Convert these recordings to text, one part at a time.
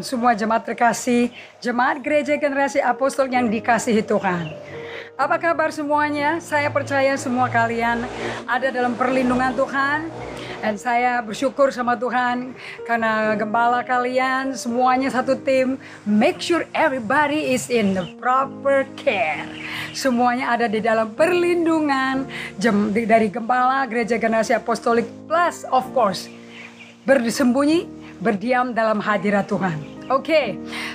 semua jemaat terkasih, jemaat gereja generasi apostol yang dikasihi Tuhan. Apa kabar semuanya? Saya percaya semua kalian ada dalam perlindungan Tuhan. Dan saya bersyukur sama Tuhan karena gembala kalian semuanya satu tim. Make sure everybody is in the proper care. Semuanya ada di dalam perlindungan dari gembala gereja generasi apostolik plus of course bersembunyi berdiam dalam hadirat Tuhan. Oke, okay.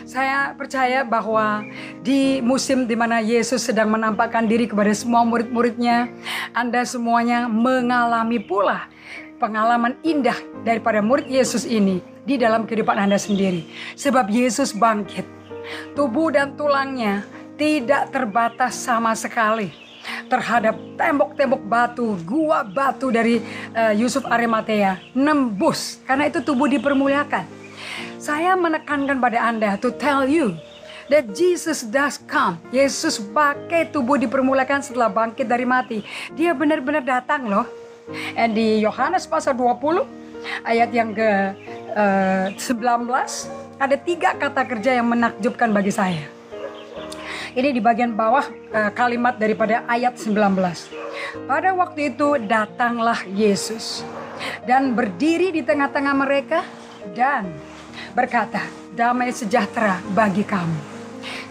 saya percaya bahwa di musim di mana Yesus sedang menampakkan diri kepada semua murid-muridnya, Anda semuanya mengalami pula pengalaman indah daripada murid Yesus ini di dalam kehidupan Anda sendiri. Sebab Yesus bangkit. Tubuh dan tulangnya tidak terbatas sama sekali terhadap tembok-tembok batu, gua batu dari uh, Yusuf Arimatea nembus karena itu tubuh dipermuliakan. Saya menekankan pada Anda to tell you that Jesus does come. Yesus pakai tubuh dipermuliakan setelah bangkit dari mati. Dia benar-benar datang loh. And di Yohanes pasal 20 ayat yang ke uh, eh, 19 ada tiga kata kerja yang menakjubkan bagi saya. Ini di bagian bawah uh, kalimat daripada ayat 19. Pada waktu itu datanglah Yesus dan berdiri di tengah-tengah mereka dan berkata, damai sejahtera bagi kamu.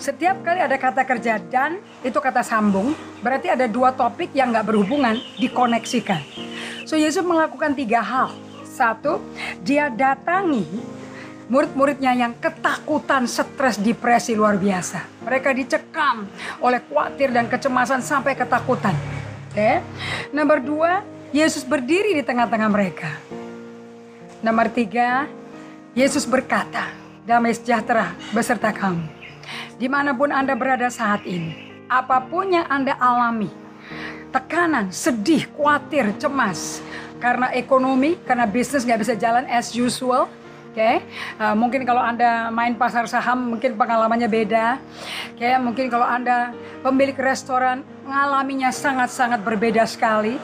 Setiap kali ada kata kerja dan itu kata sambung, berarti ada dua topik yang nggak berhubungan dikoneksikan. So Yesus melakukan tiga hal. Satu, dia datangi murid-muridnya yang ketakutan, stres, depresi luar biasa. Mereka dicekam oleh khawatir dan kecemasan sampai ketakutan. Oke. Nomor dua, Yesus berdiri di tengah-tengah mereka. Nomor tiga, Yesus berkata, damai sejahtera beserta kamu. Di mana pun Anda berada saat ini, apa pun yang Anda alami, tekanan, sedih, khawatir, cemas, karena ekonomi, karena bisnis nggak bisa jalan as usual, Oke, okay? uh, mungkin kalau anda main pasar saham mungkin pengalamannya beda. Oke, okay? mungkin kalau anda pemilik restoran mengalaminya sangat-sangat berbeda sekali.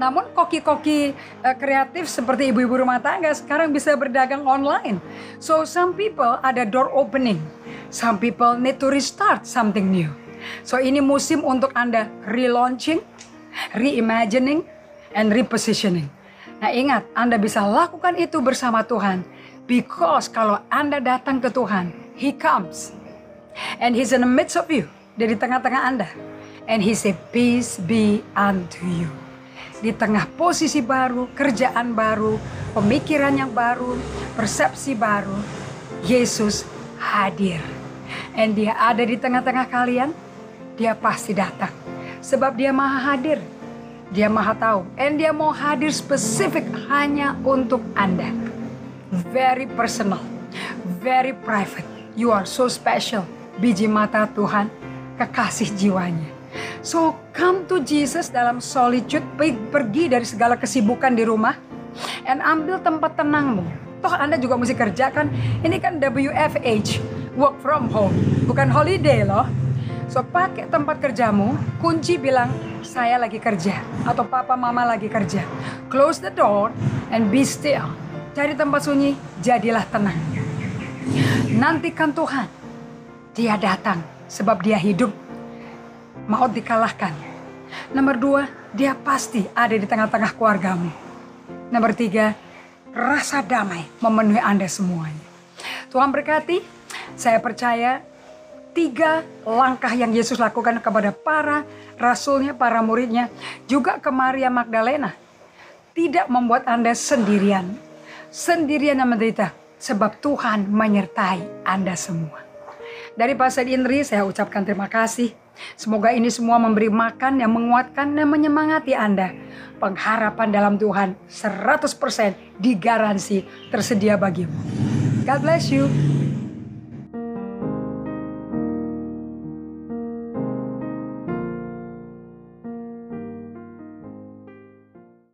Namun koki-koki uh, kreatif seperti ibu-ibu rumah tangga sekarang bisa berdagang online. So some people ada door opening, some people need to restart something new. So ini musim untuk anda relaunching, reimagining, and repositioning. Nah ingat, Anda bisa lakukan itu bersama Tuhan. Because kalau Anda datang ke Tuhan, He comes. And He's in the midst of you. Dari tengah-tengah Anda. And He say, peace be unto you. Di tengah posisi baru, kerjaan baru, pemikiran yang baru, persepsi baru, Yesus hadir. And dia ada di tengah-tengah kalian, dia pasti datang. Sebab dia maha hadir dia maha tahu. And dia mau hadir spesifik hanya untuk Anda. Very personal. Very private. You are so special. Biji mata Tuhan. Kekasih jiwanya. So come to Jesus dalam solitude. Pergi dari segala kesibukan di rumah. And ambil tempat tenangmu. Toh Anda juga mesti kerjakan. Ini kan WFH. Work from home. Bukan holiday loh. So pakai tempat kerjamu, kunci bilang saya lagi kerja atau papa mama lagi kerja. Close the door and be still. Cari tempat sunyi, jadilah tenang. Nantikan Tuhan. Dia datang sebab dia hidup. Maut dikalahkan. Nomor dua, dia pasti ada di tengah-tengah keluargamu. Nomor tiga, rasa damai memenuhi Anda semuanya. Tuhan berkati. Saya percaya tiga langkah yang Yesus lakukan kepada para rasulnya, para muridnya, juga ke Maria Magdalena. Tidak membuat Anda sendirian. Sendirian yang menderita. Sebab Tuhan menyertai Anda semua. Dari Pastor Indri saya ucapkan terima kasih. Semoga ini semua memberi makan yang menguatkan dan menyemangati Anda. Pengharapan dalam Tuhan 100% digaransi tersedia bagimu. God bless you.